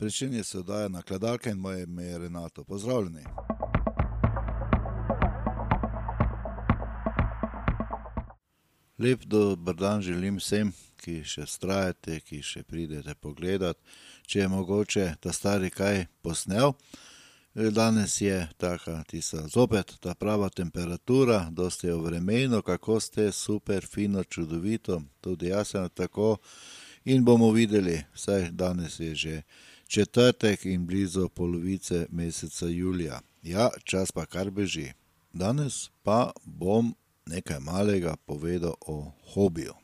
Pričenje se oddaja na kladalke in moje ime je Renato. Pozdravljeni. Lep dober dan želim vsem, ki še strajate, ki še pridete pogledat, če je mogoče ta stari kaj posnel. Danes je taka tista zopet ta prava temperatura, dosti je vremeno, kako ste super, fino, čudovito, tudi jaz sem tako. In bomo videli, saj danes je že četrtek in blizu polovice meseca julija. Ja, čas pa kar beži. Danes pa bom nekaj malega povedal o hobiju.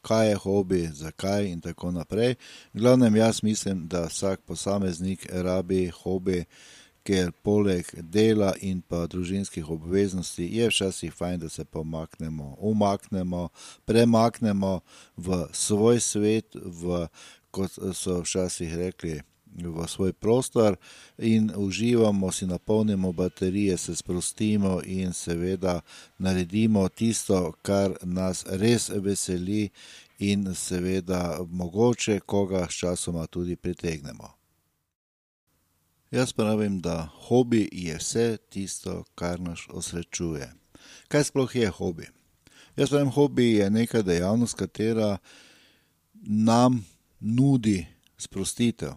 Kaj je hobi, zakaj in tako naprej. V glavnem jaz mislim, da vsak posameznik rabi hobi, ker poleg dela in pa družinskih obveznosti je včasih fajn, da se pomaknemo, umaknemo, premaknemo v svoj svet, v, kot so včasih rekli, v svoj prostor in uživamo, si napolnimo baterije, se sprostimo in seveda naredimo tisto, kar nas res veseli in seveda mogoče koga sčasoma tudi pritegnemo. Jaz pravim, da hobi je vse tisto, kar nas osrečuje. Kaj sploh je hobi? Jaz pravim, hobi je neka dejavnost, katera nam nudi sprostitev,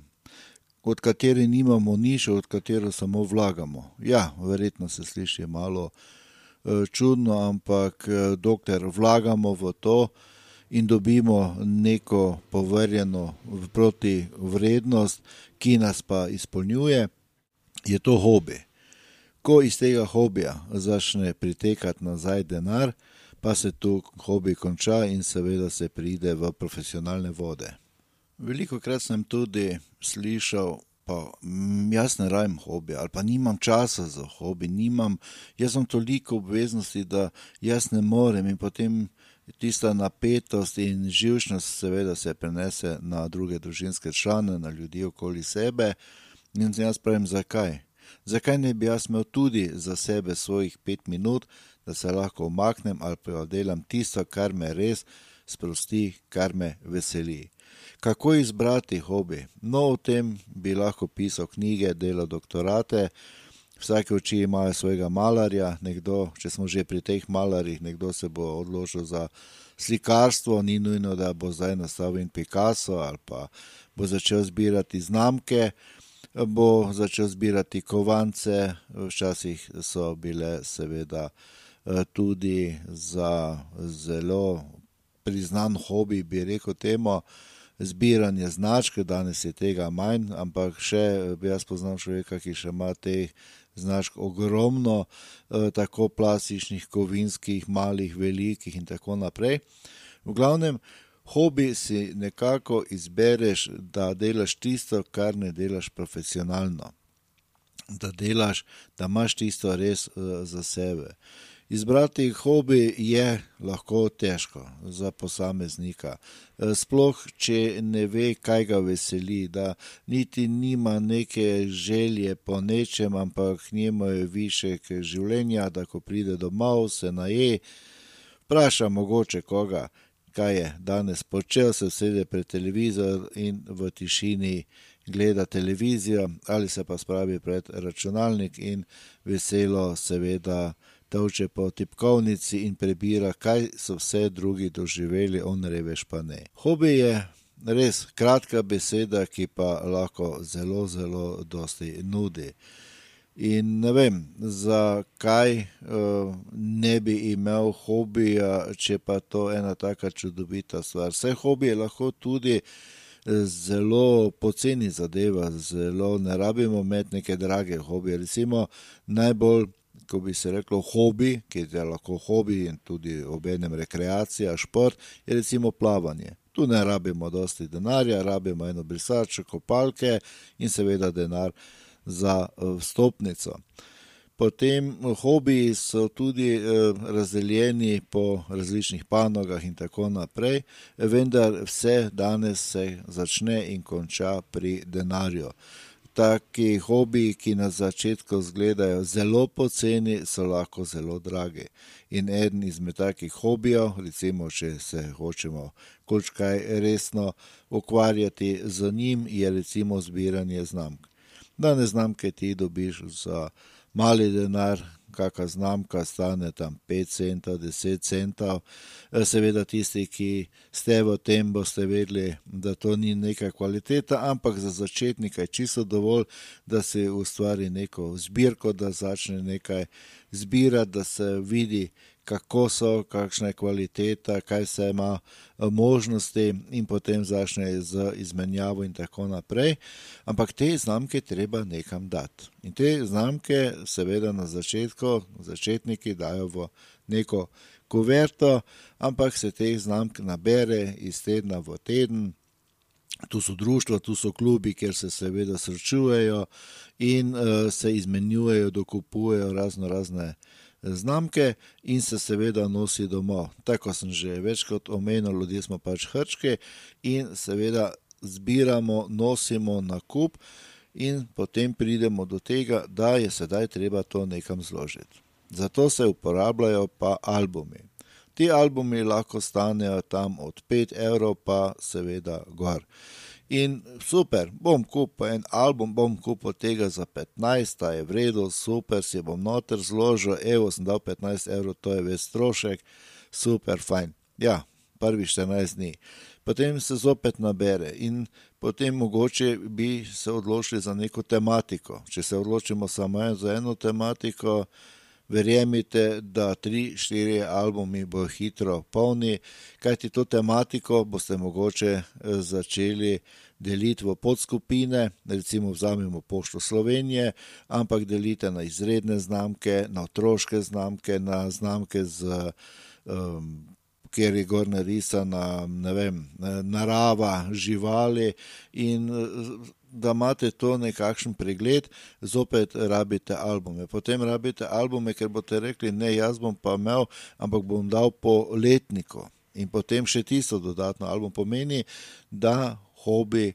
od katere nimamo nič, od katere samo vlagamo. Ja, verjetno se sliši malo, čudno, ampak, dokler vlagamo v to in dobimo neko povrnjeno protivrednost, ki nas pa izpolnjuje, je to hobi. Ko iz tega hobija začne pritekati nazaj denar, pa se tu hobi konča in seveda se pride v profesionalne vode. Velikokrat sem tudi slišal: "Pa jaz ne rabim hobija." Ali pa: "Nimam časa za hobi, nimam, jaz imam toliko obveznosti, da jaz ne morem." In potem tista napetost in živčnost seveda se prenese na druge družinske člane, na ljudi okoli sebe. In jaz pravim: "Zakaj? Zakaj ne bi jaz imel tudi za sebe svojih pet minut, da se lahko umaknem ali pa delam tisto, kar me res sprosti, kar me veseli?" Kako izbrati hobi? No, o tem bi lahko pisal knjige, delal doktorate. Vsake oči imajo svojega malarja, nekdo, če smo že pri teh malarjih, nekdo se bo odločil za slikarstvo, ni nujno, da bo zdaj nastal en Picasso ali pa bo začel zbirati znamke, bo začel zbirati kovance, včasih so bile seveda, tudi za zelo priznan hobi, bi rekel temu, zbiranje značk, danes je tega manj, ampak še jaz poznam človeka, ki še ima teh značk ogromno, tako plastičnih, kovinskih, malih, velikih in tako naprej. V glavnem, hobi si nekako izbereš, da delaš tisto, kar ne delaš profesionalno. Da delaš, da imaš tisto res, za sebe. Izbrati hobi je lahko težko za posameznika. sploh če ne ve, kaj ga veseli, da niti nima neke želje po nečem, ampak njemu je višek življenja, da ko pride domov, se naje, vpraša mogoče koga, kaj je danes počel, se usede pred televizor in v tišini gleda televizijo ali se pa spravi pred računalnik in veselo seveda tolče po tipkovnici in prebira, kaj so vse drugi doživeli, on revež pa ne. Hobi je res kratka beseda, ki pa lahko zelo, zelo dosti nudi. In ne vem, zakaj, ne bi imel hobija, če pa to ena taka čudovita stvar, saj hobi je lahko tudi, zelo poceni zadeva, zelo ne rabimo imeti neke drage hobije, recimo najbolj, ko bi se reklo hobi, ki je lahko hobi in tudi obenem rekreacija, šport, je recimo plavanje. Tu ne rabimo dosti denarja, rabimo eno brisačo, kopalke in seveda denar za, vstopnico. Potem hobiji so tudi, razdeljeni po različnih panogah in tako naprej, vendar vse danes se začne in konča pri denarju. Taki hobiji, ki na začetku izgledajo zelo poceni, so lahko zelo dragi. In eden izmed takih hobijev, recimo, če se hočemo kulčkaj resno ukvarjati z njim, je recimo zbiranje znamk. Danes znamke ti dobiš za mali denar, kakšna znamka stane tam 5 centov, 10 centov. Seveda tisti, ki ste v tem, boste vedeli, da to ni neka kvaliteta, ampak za začetnika je čisto dovolj, da si ustvari neko zbirko, da začne nekaj zbirati, da se vidi, kako so, kakšna je kvaliteta, kaj vse ima eh, možnosti, in potem začne z izmenjavo, in tako naprej. Ampak te znamke treba nekam dati. In te znamke, seveda, na začetku začetniki dajo v neko kuverto, ampak se teh znamk nabere iz tedna v teden. Tu so društva, tu so klubi, kjer se seveda srečujejo in uh, se izmenjujejo, dokupujejo razno razne znamke in se seveda nosi domov. Tako sem že večkrat omenil, ljudje smo pač hrčki in seveda zbiramo, nosimo na kup, in potem pridemo do tega, da je sedaj treba to nekam zložiti. Zato se uporabljajo pa albumi. Ti albumi lahko stanejo tam od 5 evrov, pa seveda gor. In super, bom kupil en album, bom kupil tega za 15, ta je vredno, super, si bom noter zložil, evo, sem dal 15 evrov, to je ves strošek, super, fajn. Ja, prvi 14 dni. Potem se zopet nabere in potem mogoče bi se odločili za neko tematiko. Če se odločimo samo za eno tematiko, verjemite, da tri, štiri albumi bojo hitro polni, kajti to tematiko boste mogoče eh, začeli deliti v podskupine, recimo vzamemo Pošto Slovenije, ampak delite na izredne znamke, na otroške znamke, na znamke z um, kjer je gor narisana, vem, narava, živali in da imate to nekakšen pregled, zopet rabite albume. Potem rabite albume, ker boste rekli, ne, jaz bom pa imel, ampak bom dal po letniku. In potem še tisto dodatno album pomeni, da hobi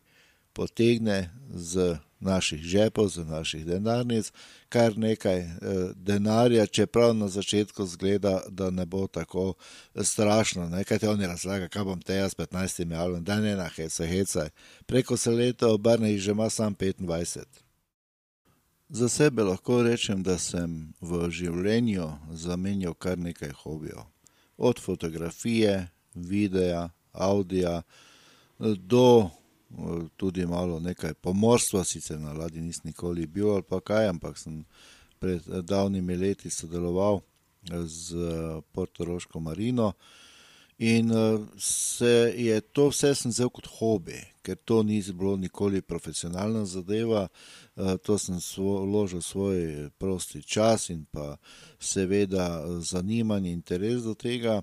potegne z naših žepov, z naših denarnic, kar nekaj eh, denarja, čeprav na začetku zgleda, da ne bo tako strašno. Nekaj ti oni razlaga, kaj bom te jaz 15 albumi, da ne na heca, heca. Preko se leta obrne in že ima sam 25. Za sebe lahko rečem, da sem v življenju zamenjal kar nekaj hobijev. Od fotografije, videa, audija do tudi malo nekaj pomorstva, sicer na ladji nisem nikoli bil ali pa kaj, ampak sem pred davnimi leti sodeloval z Portoroško marino. In se je to vse sem vzel kot hobi, ker to ni bilo nikoli profesionalna zadeva, to sem vložil svoj prosti čas in pa seveda zanimanje, interes do tega,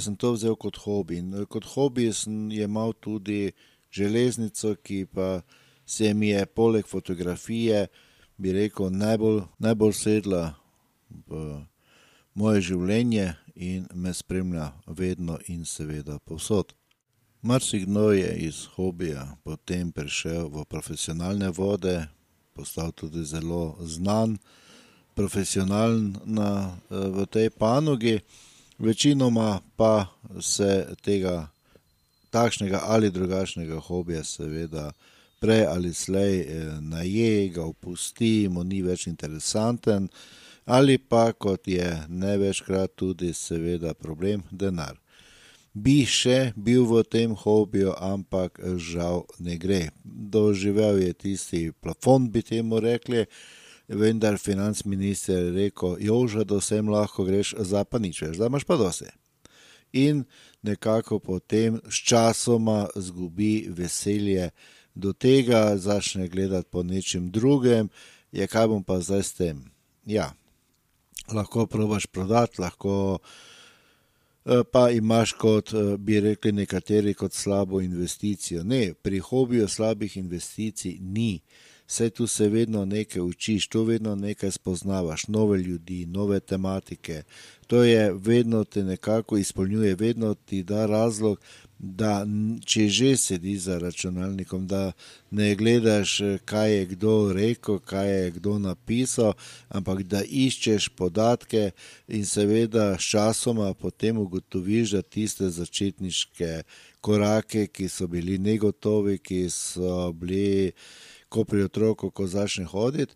sem to vzel kot hobi. In kot hobi sem jemal tudi železnico, ki pa se mi je poleg fotografije, bi rekel, najbolj, najbolj sedla v moje življenje in me spremlja vedno in seveda povsod. Marsikdo je iz hobija potem prišel v profesionalne vode, postal tudi zelo znan, profesionalen na, v tej panogi, večinoma pa se tega takšnega ali drugačnega hobija, seveda, prej ali slej eh, naje, ga opusti, mu ni več interesanten, ali pa kot je največkrat tudi, seveda, problem denar. Bi še bil v tem hobiju, ampak žal ne gre. Doživel je tisti plafon, bi temu rekli, vendar financ minister je rekel: Joža, do sem lahko greš, za pa nič več, zdaj imaš pa dose in nekako potem sčasoma izgubi veselje do tega, začne gledati po nečem drugem, je kaj bom pa zdaj s tem. Ja, lahko probaš prodati, lahko eh, pa imaš kot eh, bi rekli nekateri kot slabo investicijo. Ne, pri hobiju slabih investicij ni. Vse tu se vedno nekaj učiš, tu vedno nekaj spoznavaš, nove ljudi, nove tematike. To je vedno te nekako izpolnjuje, vedno ti da razlog, da če že sedi za računalnikom, da ne gledaš, kaj je kdo rekel, kaj je kdo napisal, ampak da iščeš podatke in seveda s časoma potem ugotoviš, da tiste začetniške korake, ki so bili negotovi, ki so bili ko pri otroku, ko začne hoditi.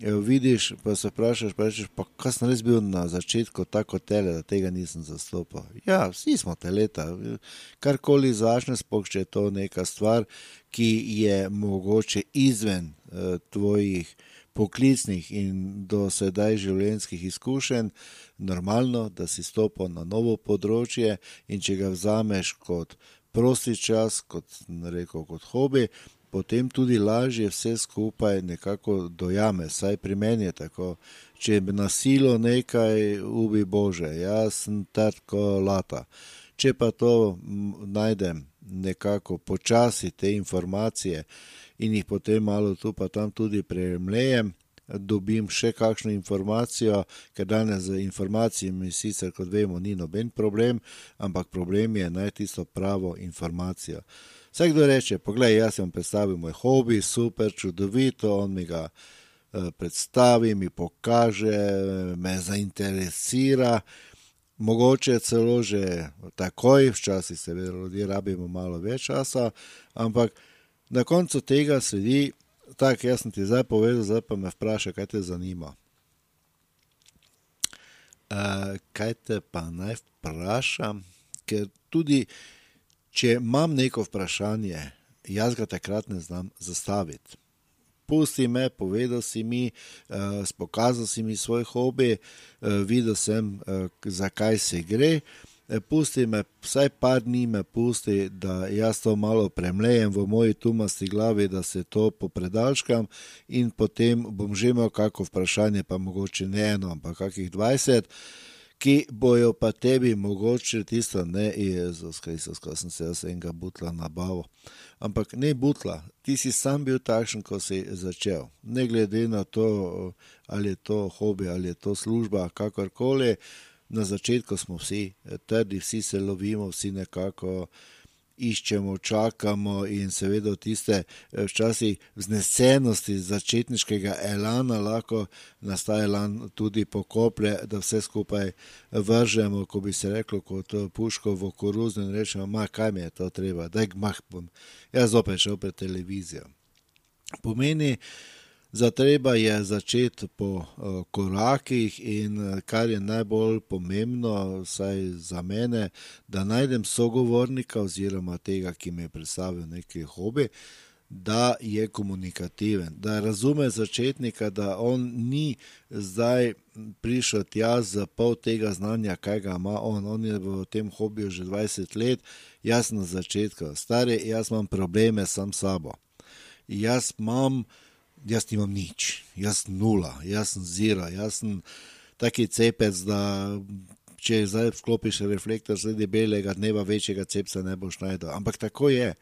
Vidiš, pa se vprašaš, pa rečeš, pa kaj sem res bil na začetku tako tele, da tega nisem zastopal. Ja, vsi smo teleta, karkoli začne, spoh, če je to neka stvar, ki je mogoče izven eh, tvojih poklicnih in do sedaj življenjskih izkušenj, normalno, da si stopil na novo področje in če ga vzameš kot prosti čas, kot, rekel, kot hobi, potem tudi lažje vse skupaj nekako dojame. Saj pri meni je tako, če bi nasilo nekaj, ubi Bože, jaz sem tako lata. Če pa to najdem nekako počasi te informacije in jih potem malo tu pa tam tudi premlejem, dobim še kakšno informacijo, ker danes z informacijami sicer, kot vemo, ni noben problem, ampak problem je najti tisto pravo informacijo. Vsak kdo reče, poglej, jaz sem predstavil moj hobi, super, čudovito, on mi ga eh, predstavi, mi pokaže, me zainteresira. Mogoče celo že takoj, včasih se ljudje rabimo malo več časa, ampak na koncu tega sledi, tako jaz sem ti zdaj povedal, zdaj pa me vprašaj, kaj te zanima. Uh, kaj te pa naj vprašam, ker tudi Če imam neko vprašanje, jaz ga takrat ne znam zastaviti. Pusti me, povedal si mi, uh, pokazal si mi svoj hobi, uh, videl sem, uh, zakaj se gre. Pusti me, vsaj par dni me pusti, da jaz to malo premlejem v moji tumasti glavi, da se to popredalčkam in potem bom že imel kako vprašanje, pa mogoče ne eno, ampak kakih dvajset ki bojo pa tebi mogoče tisto, ne, Jezus Kristus, ko sem se jaz enega butla nabavil. Ampak ne butla, ti si sam bil takšen, ko si začel. Ne glede na to, ali je to hobi, ali je to služba, kakorkoli, na začetku smo vsi trdi, vsi se lovimo, vsi nekako iščemo, čakamo in seveda tiste eh, včasih vznesenosti začetniškega elana lahko nastaje elan tudi pokoplje, da vse skupaj vržemo, ko bi se reklo, kot puško v koruzo in rečemo, ma kaj mi je to treba, daj gmah bom, jaz zopet šel pred televizijo. Pomeni, Zatreba je začeti po uh, korakih, in uh, kar je najbolj pomembno, vsaj za mene, da najdem sogovornika oziroma tega, ki mi je predstavil neki hobi, da je komunikativen, da razume začetnika, da on ni zdaj prišel tja za pol tega znanja, kaj ga ima on. On je v tem hobiju že 20 let, jaz na začetku, stari, jaz imam probleme sam s sabo. Jaz imam jaz nimam nič, jaz nula, jaz sem zira, jaz sem taki cepec, da če zdaj vklopiš reflektor sredi belega dneva, večjega cepca ne boš najdel. Ampak tako je.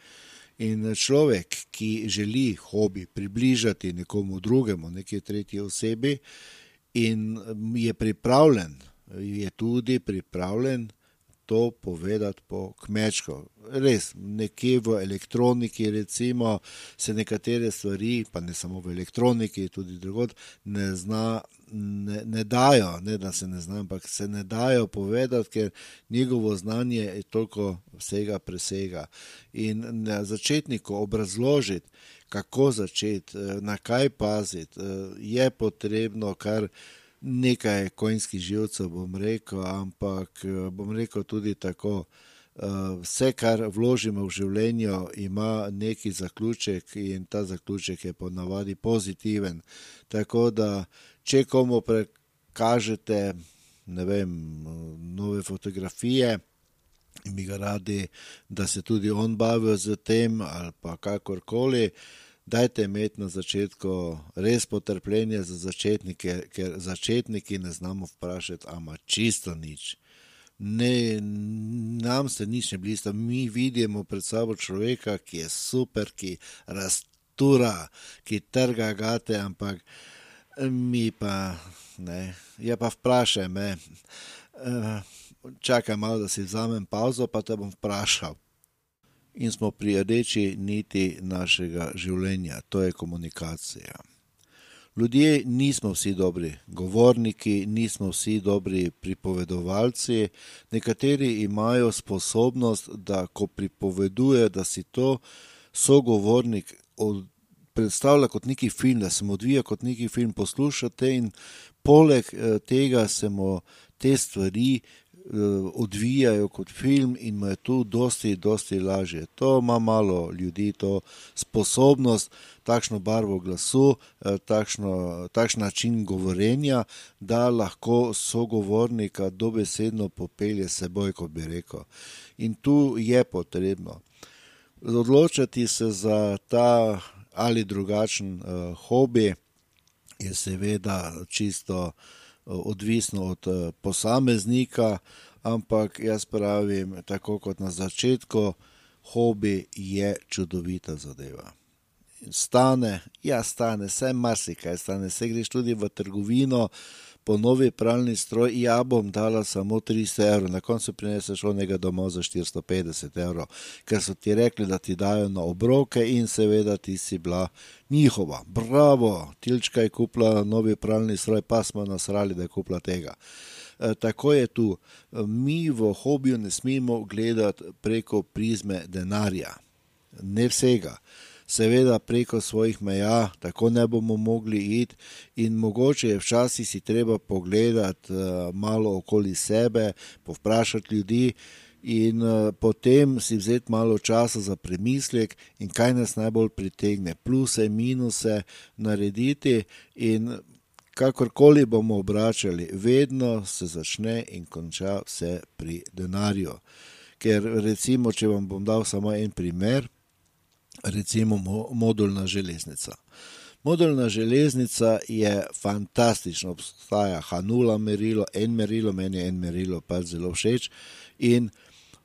In človek, ki želi hobi približati nekomu drugemu, neki tretji osebi, in je pripravljen, je tudi pripravljen to povedati po kmečko. Res, nekje v elektroniki, recimo, se nekatere stvari, pa ne samo v elektroniki, tudi drugod, ne, zna, ne, ne dajo, ne da se ne znajo, ampak se ne dajo povedati, ker njegovo znanje je toliko vsega presega. In na začetniku obrazložiti, kako začeti, na kaj paziti, je potrebno kar nekaj konjskih živcev, bom rekel, ampak bom rekel tudi tako. Vse, kar vložimo v življenje, ima neki zaključek, in ta zaključek je ponavadi pozitiven. Tako da, če komu prekažete, vem, nove fotografije in bi ga radi, da se tudi on bavi z tem, ali pa kakorkoli dajte imeti na začetku res potrpljenje za začetnike, ker začetniki ne znamo vprašati, ama čisto nič. Ne, nam se nič ne blista, mi vidimo pred sabo človeka, ki je super, ki tura, ki trga gate, ampak mi pa ne. Je pa vprašaj me. Uh, čakaj malo, da si vzamem pauzo, pa te bom vprašal. In smo pri rdeči niti našega življenja, to je komunikacija. Ljudje nismo vsi dobri govorniki, nismo vsi dobri pripovedovalci. Nekateri imajo sposobnost, da ko pripoveduje, da si to sogovornik od, predstavlja kot neki film, da se mu odvija kot neki film, poslušate in poleg eh, tega se mu te stvari odvijajo kot film in mu je tu dosti, dosti lažje. To ima malo ljudi, to sposobnost, takšno barvo glasu, eh, takšno, takšen način govorjenja, da lahko sogovornika dobesedno popelje seboj, kot bi rekel. In tu je potrebno odločiti se za ta ali drugačen uh, hobi, je seveda čisto uh, odvisno od eh, posameznika, ampak jaz pravim, tako kot na začetku, hobi je čudovita zadeva. Stane, ja, stane, vse marsikaj stane, se greš tudi v trgovino, po novi pralni stroj, ja bom dala samo 300 evrov, na koncu prineseš onega domov za 450 evrov, ker so ti rekli, da ti dajo na obroke in seveda ti si bila njihova. Bravo, Tilčka je kupila novi pralni stroj, pa smo nasrali, da je kupila tega. E, tako je tu. Mi v hobiju ne smemo gledati preko prizme denarja, ne vsega seveda preko svojih meja, tako ne bomo mogli iti. In mogoče je včasih si treba pogledati uh, malo okoli sebe, povprašati ljudi. In uh, potem si vzeti malo časa za premislek, in kaj nas najbolj pritegne, pluse, minuse, narediti. In kakorkoli bomo obračali, vedno se začne in konča vse pri denarju. Ker, recimo, če vam bom dal samo en primer, recimo modulna železnica. Modulna železnica je fantastična, obstaja Hanula merilo, en merilo, meni je en merilo pa zelo všeč. In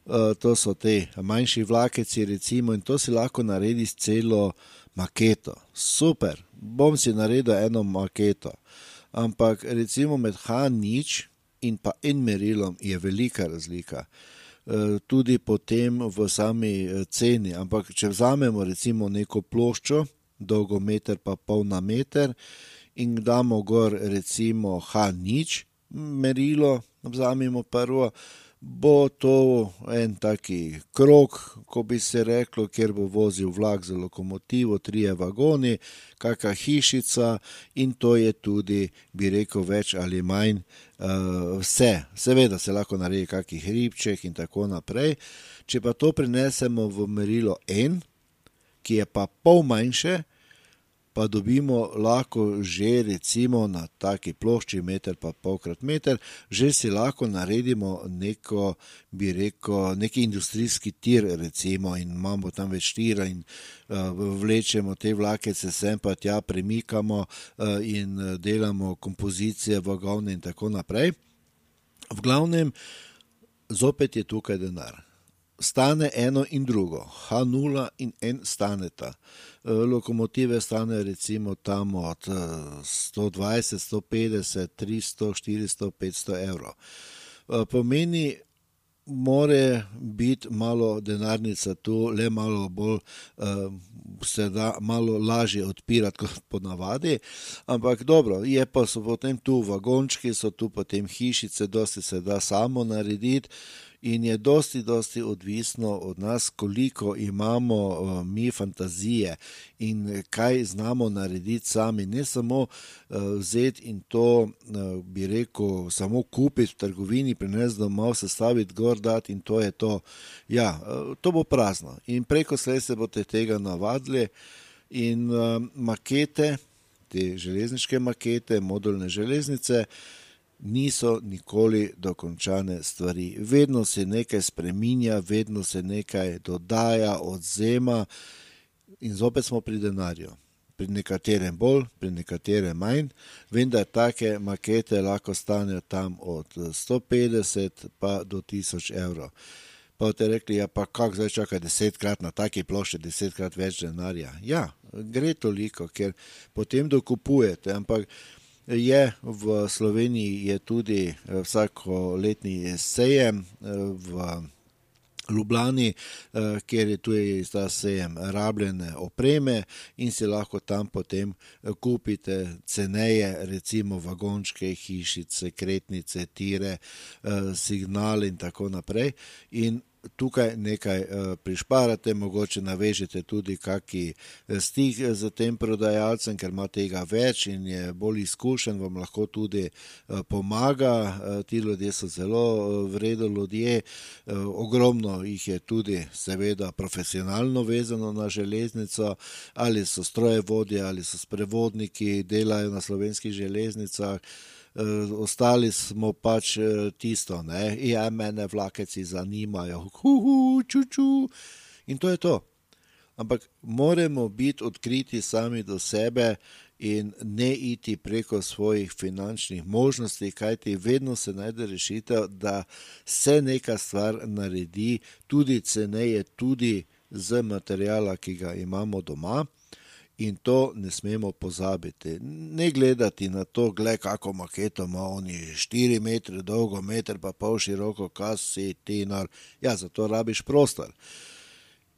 uh, to so te manjši vlakeci, recimo, in to si lahko naredi s celo maketo. Super, bom si naredil eno maketo. Ampak recimo med H0 in pa en merilom je velika razlika. Eh, tudi potem v sami eh, ceni. Ampak, če vzamemo recimo neko ploščo, dolgo meter pa pol na meter, in damo gor recimo H0 merilo, vzamemo prvo, bo to en taki krok, ko bi se reklo, kjer bo vozil vlak za lokomotivo, trije vagoni, kakšna hišica in to je tudi, bi rekel, več ali manj uh, vse. Seveda se lahko naredi kakih ribček in tako naprej. Če pa to prinesemo v merilo N, ki je pa pol manjše, pa dobimo lahko že recimo na taki plošči, meter pa polkrat meter, že si lahko naredimo neko, bi rekel, neki industrijski tir, recimo, in imamo tam več tira in uh, vlečemo te vlake, se sem pa tja premikamo uh, in eh, delamo kompozicije, vagovne in tako naprej. V glavnem, zopet je tukaj denar stane eno in drugo, H0 in N staneta. E, lokomotive stane recimo tam od 120, 150, 300, 400, 500 evrov. E, pomeni, more biti malo denarnica tu, le malo bolj uh, se da malo lažje odpirati kot ponavadi. Ampak dobro, je pa so potem tu vagončki, so tu potem hišice, dosti se da samo narediti in je dosti, dosti odvisno od nas, koliko imamo uh, mi fantazije in kaj znamo narediti sami. Ne samo uh, vzeti in to, uh, bi rekel, samo kupiti v trgovini, prenesti domov, sestaviti gor, dati in to je to. Ja, uh, to bo prazno in preko slej se boste tega navadili in uh, makete, te železniške makete, modulne železnice niso nikoli dokončane stvari. Vedno se nekaj spremenja, vedno se nekaj dodaja, odzema in zopet smo pri denarju. Pri nekaterem bolj, pri nekaterem manj, vendar take makete lahko stanejo tam od 150 pa do 1000 evrov. pa te rekli, ja, pa kako zdaj čaka desetkrat na taki plošči, desetkrat več denarja. Ja, gre toliko, ker potem dokupujete, ampak je v Sloveniji je tudi vsako letni sejem v Ljubljani, eh, kjer je tudi ta sejem rabljene opreme in si lahko tam potem eh, kupite ceneje, recimo vagončke, hišice, kretnice, tire, eh, signale in tako naprej. In tukaj nekaj uh, prišparate, mogoče navežete tudi kaki eh, stik z tem prodajalcem, ker ima tega več in je bolj izkušen, vam lahko tudi pomaga. Ti ljudje so zelo vredni ljudje, ogromno jih je tudi, seveda, profesionalno vezano na železnico, ali so strojevodje, ali so sprevodniki, delajo na slovenskih železnicah. Uh, ostali smo pač uh, tisto, ne, ja, mene vlakeci zanimajo, huhu, čuču. In to je to. Ampak moramo biti odkriti sami do sebe in ne iti preko svojih finančnih možnosti, kajti vedno se najde rešitev, da se neka stvar naredi, tudi ceneje, tudi z materijala, ki ga imamo doma in to ne smemo pozabiti. Ne gledati na to, gled, kako maketo ima oni 4 metre dolgo, meter pa pol široko, kas si ti nar. Ja, zato rabiš prostor.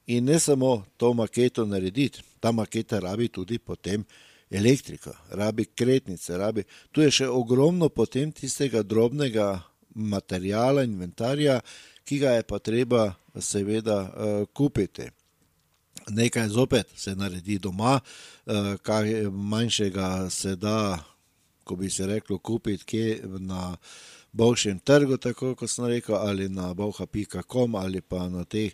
In ne samo to maketo narediti, ta maketa rabi tudi potem elektriko, rabi kretnice, rabi. Tu je še ogromno potem tistega drobnega materijala, inventarja, ki ga je pa treba seveda uh, kupiti nekaj zopet se naredi doma, eh, kaj manjšega se da, ko bi se reklo, kupiti kje na boljšem trgu, tako kot sem rekel, ali na boha.com ali pa na teh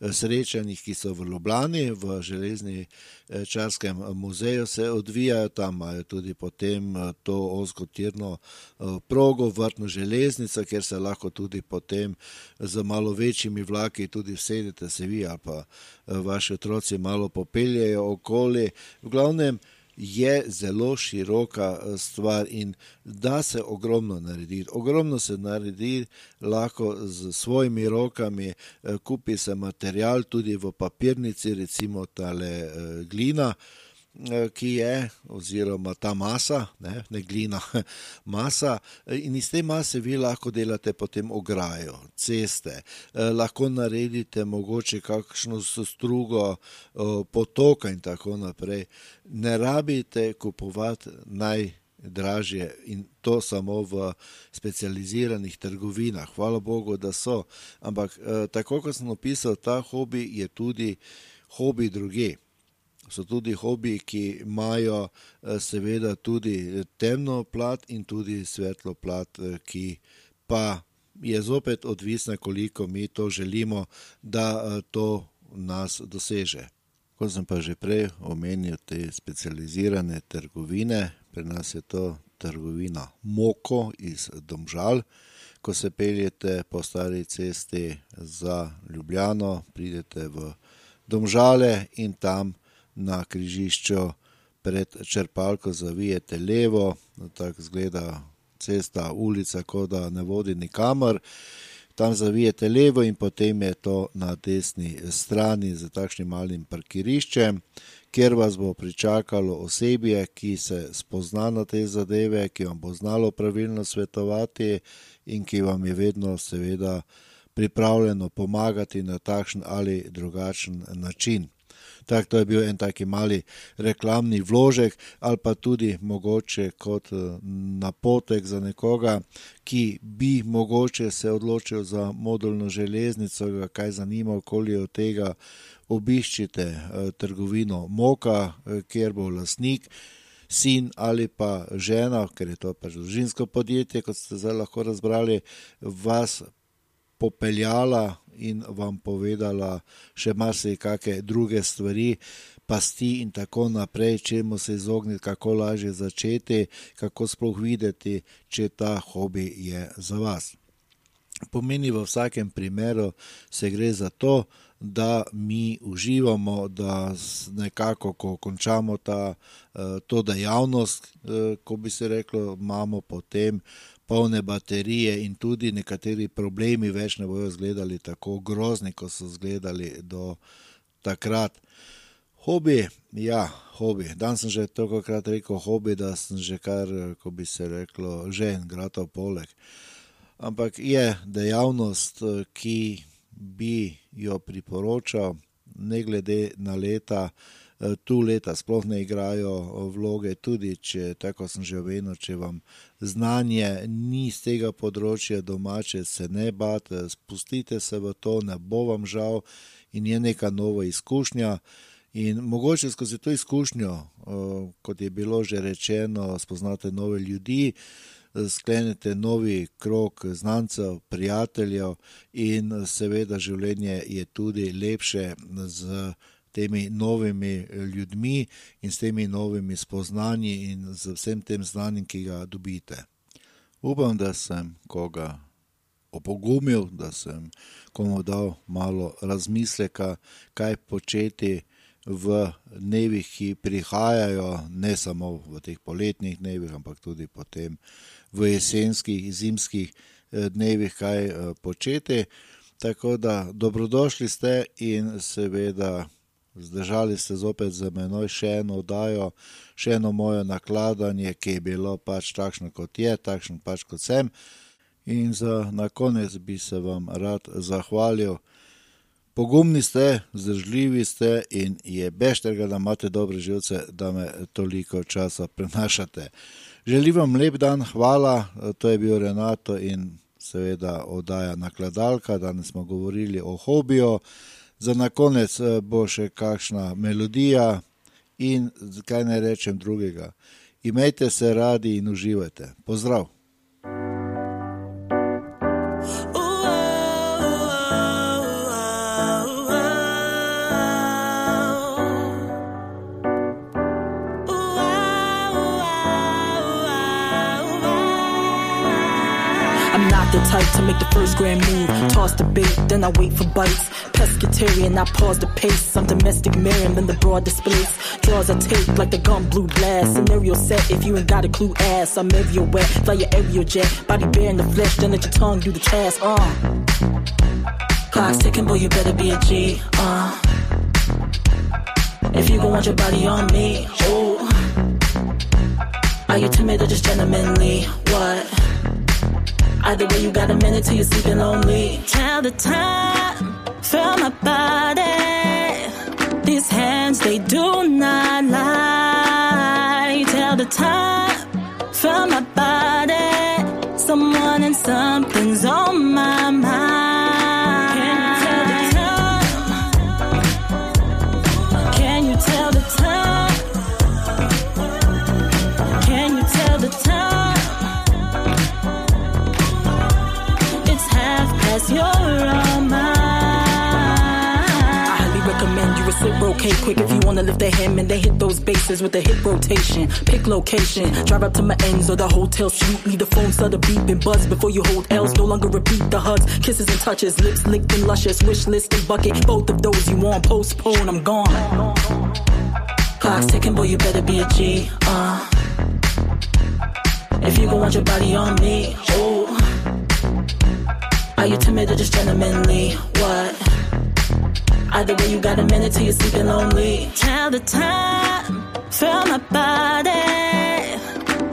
srečanjih, ki so v Ljubljani, v železni eh, čarskem muzeju, se odvijajo tam, imajo tudi potem eh, to ozkotirno eh, progo, vrtno železnico, kjer se lahko tudi potem z malo večjimi vlaki tudi vsedete se vi ali pa vaši otroci malo popeljejo okoli. V glavnem, je zelo široka eh, stvar in da se ogromno naredi. Ogromno se naredi lahko z svojimi rokami, eh, kupi se material tudi v papirnici, recimo tale eh, glina. Eh, ki je, oziroma ta masa, ne, ne glina, masa, eh, in iz te mase vi lahko delate potem ograjo, ceste, eh, lahko naredite mogoče kakšno strugo potoka in tako naprej. Ne rabite kupovati najdražje in to samo v specializiranih trgovinah. Hvala Bogu, da so. Ampak tako kot sem opisal, ta hobi je tudi hobi druge so tudi hobiji, ki imajo eh, seveda tudi temno plat in tudi svetlo plat, eh, ki pa je zopet odvisna, koliko mi to želimo, da eh, to nas doseže. Kot sem pa že prej omenil, te specializirane trgovine, pri nas je to trgovina Moko iz Domžal. Ko se peljete po stari cesti za Ljubljano, pridete v Domžale in tam na križišču pred črpalko zavijete levo, tako zgleda cesta, ulica, kot da ne vodi nikamor. Tam zavijete levo in potem je to na desni strani z takšnim malim parkiriščem, kjer vas bo pričakalo osebje, ki se spozna na te zadeve, ki vam bo znalo pravilno svetovati in ki vam je vedno seveda pripravljeno pomagati na takšen ali drugačen način. Tak, to je bil en taki mali reklamni vložek, ali pa tudi mogoče kot eh, napotek za nekoga, ki bi mogoče se odločil za modulno železnico, ga kaj zanima, okoli od tega obiščite eh, trgovino Moka, eh, kjer bo lasnik. Sin ali pa žena, ker je to pač družinsko podjetje, kot ste zdaj lahko razbrali, vas popeljala in vam povedala še marsikake druge stvari, pasti in tako naprej, čemu se izogniti, kako lažje začeti, kako sploh videti, če ta hobi je za vas. Pomeni v vsakem primeru, se gre za to, da mi uživamo, da nekako, ko končamo ta, to dejavnost, ko bi se reklo, imamo potem polne baterije in tudi nekateri problemi več ne bojo izgledali tako grozni, kot so izgledali do takrat. Hobi, ja, hobi. Danes sem že tolikokrat rekel hobi, da sem že kar, ko bi se reklo, žejen, gratov poleg. Ampak je dejavnost, ki bi jo priporočal ne glede na leta. Tu leta sploh ne igrajo vloge, tudi če, tako sem že omenil, če vam znanje ni s tega področja domače, se ne bati, spustite se v to, ne bo vam žal in je neka nova izkušnja. In mogoče skozi to izkušnjo, kot je bilo že rečeno, spoznate nove ljudi, sklenete novi krog znancev, prijateljev in seveda življenje je tudi lepše s temi novimi ljudmi in s temi novimi spoznanji in z vsem tem znanjem, ki ga dobite. Upam, da sem koga opogumil, da sem komu dal malo razmisleka, kaj početi v dnevih, ki prihajajo, ne samo v teh poletnih dnevih, ampak tudi potem v jesenskih, zimskih dnevih, kaj početi. Tako da dobrodošli ste in seveda zdržali ste zopet z menoj še eno oddajo, še eno moje nakladanje, ki je bilo pač takšno, kot je, takšno pač, kot sem. In za na konec bi se vam rad zahvalil. Pogumni ste, vzdržljivi ste in je bešterga, da imate dobre živce, da me toliko časa prenašate. Želim vam lep dan, hvala, to je bil Renato in seveda oddaja Nakladalka, danes smo govorili o hobiju. Za na konec bo še kakšna melodija in kaj naj rečem drugega. Imejte se radi in uživajte. Pozdrav. The type to make the first grand move. Toss the bait, then I wait for bites. Pescatarian, I pause the pace. I'm domestic Marion, then the broad displays. Draws I take like the gun blue blast. Scenario set if you ain't got a clue ass. I'm everywhere fly your aerial jet. Body bare in the flesh, then let your tongue do the task. Uh. Clock's ticking, boy, you better be a G. Uh. If you gon' want your body on me, oh. Are you timid or just gentlemanly? What? Either way, you got a minute till you're sleeping lonely. Tell the time, feel my body. These hands, they do not lie. Tell the time, feel my body. Someone and something's reciprocate quick if you wanna lift the hem and they hit those bases with the hip rotation. Pick location, drive up to my ends or the hotel suite. Leave the phone stutter beep and buzz before you hold L's. No longer repeat the hugs, kisses and touches, lips licked and luscious. Wish list and bucket, both of those you want. Postpone, I'm gone. Clock's ticking, boy, you better be a G. Uh. If you gon' want your body on me, oh. Are you timid or just gentlemanly? What? Either way, you got a minute till you're sleeping lonely. Tell the time, feel my body.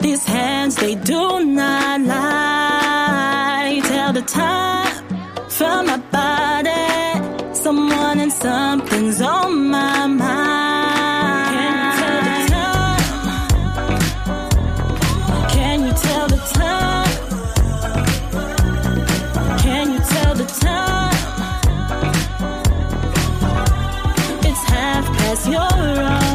These hands, they do not lie. Tell the time, feel my body. Someone and something's on my mind. your eyes.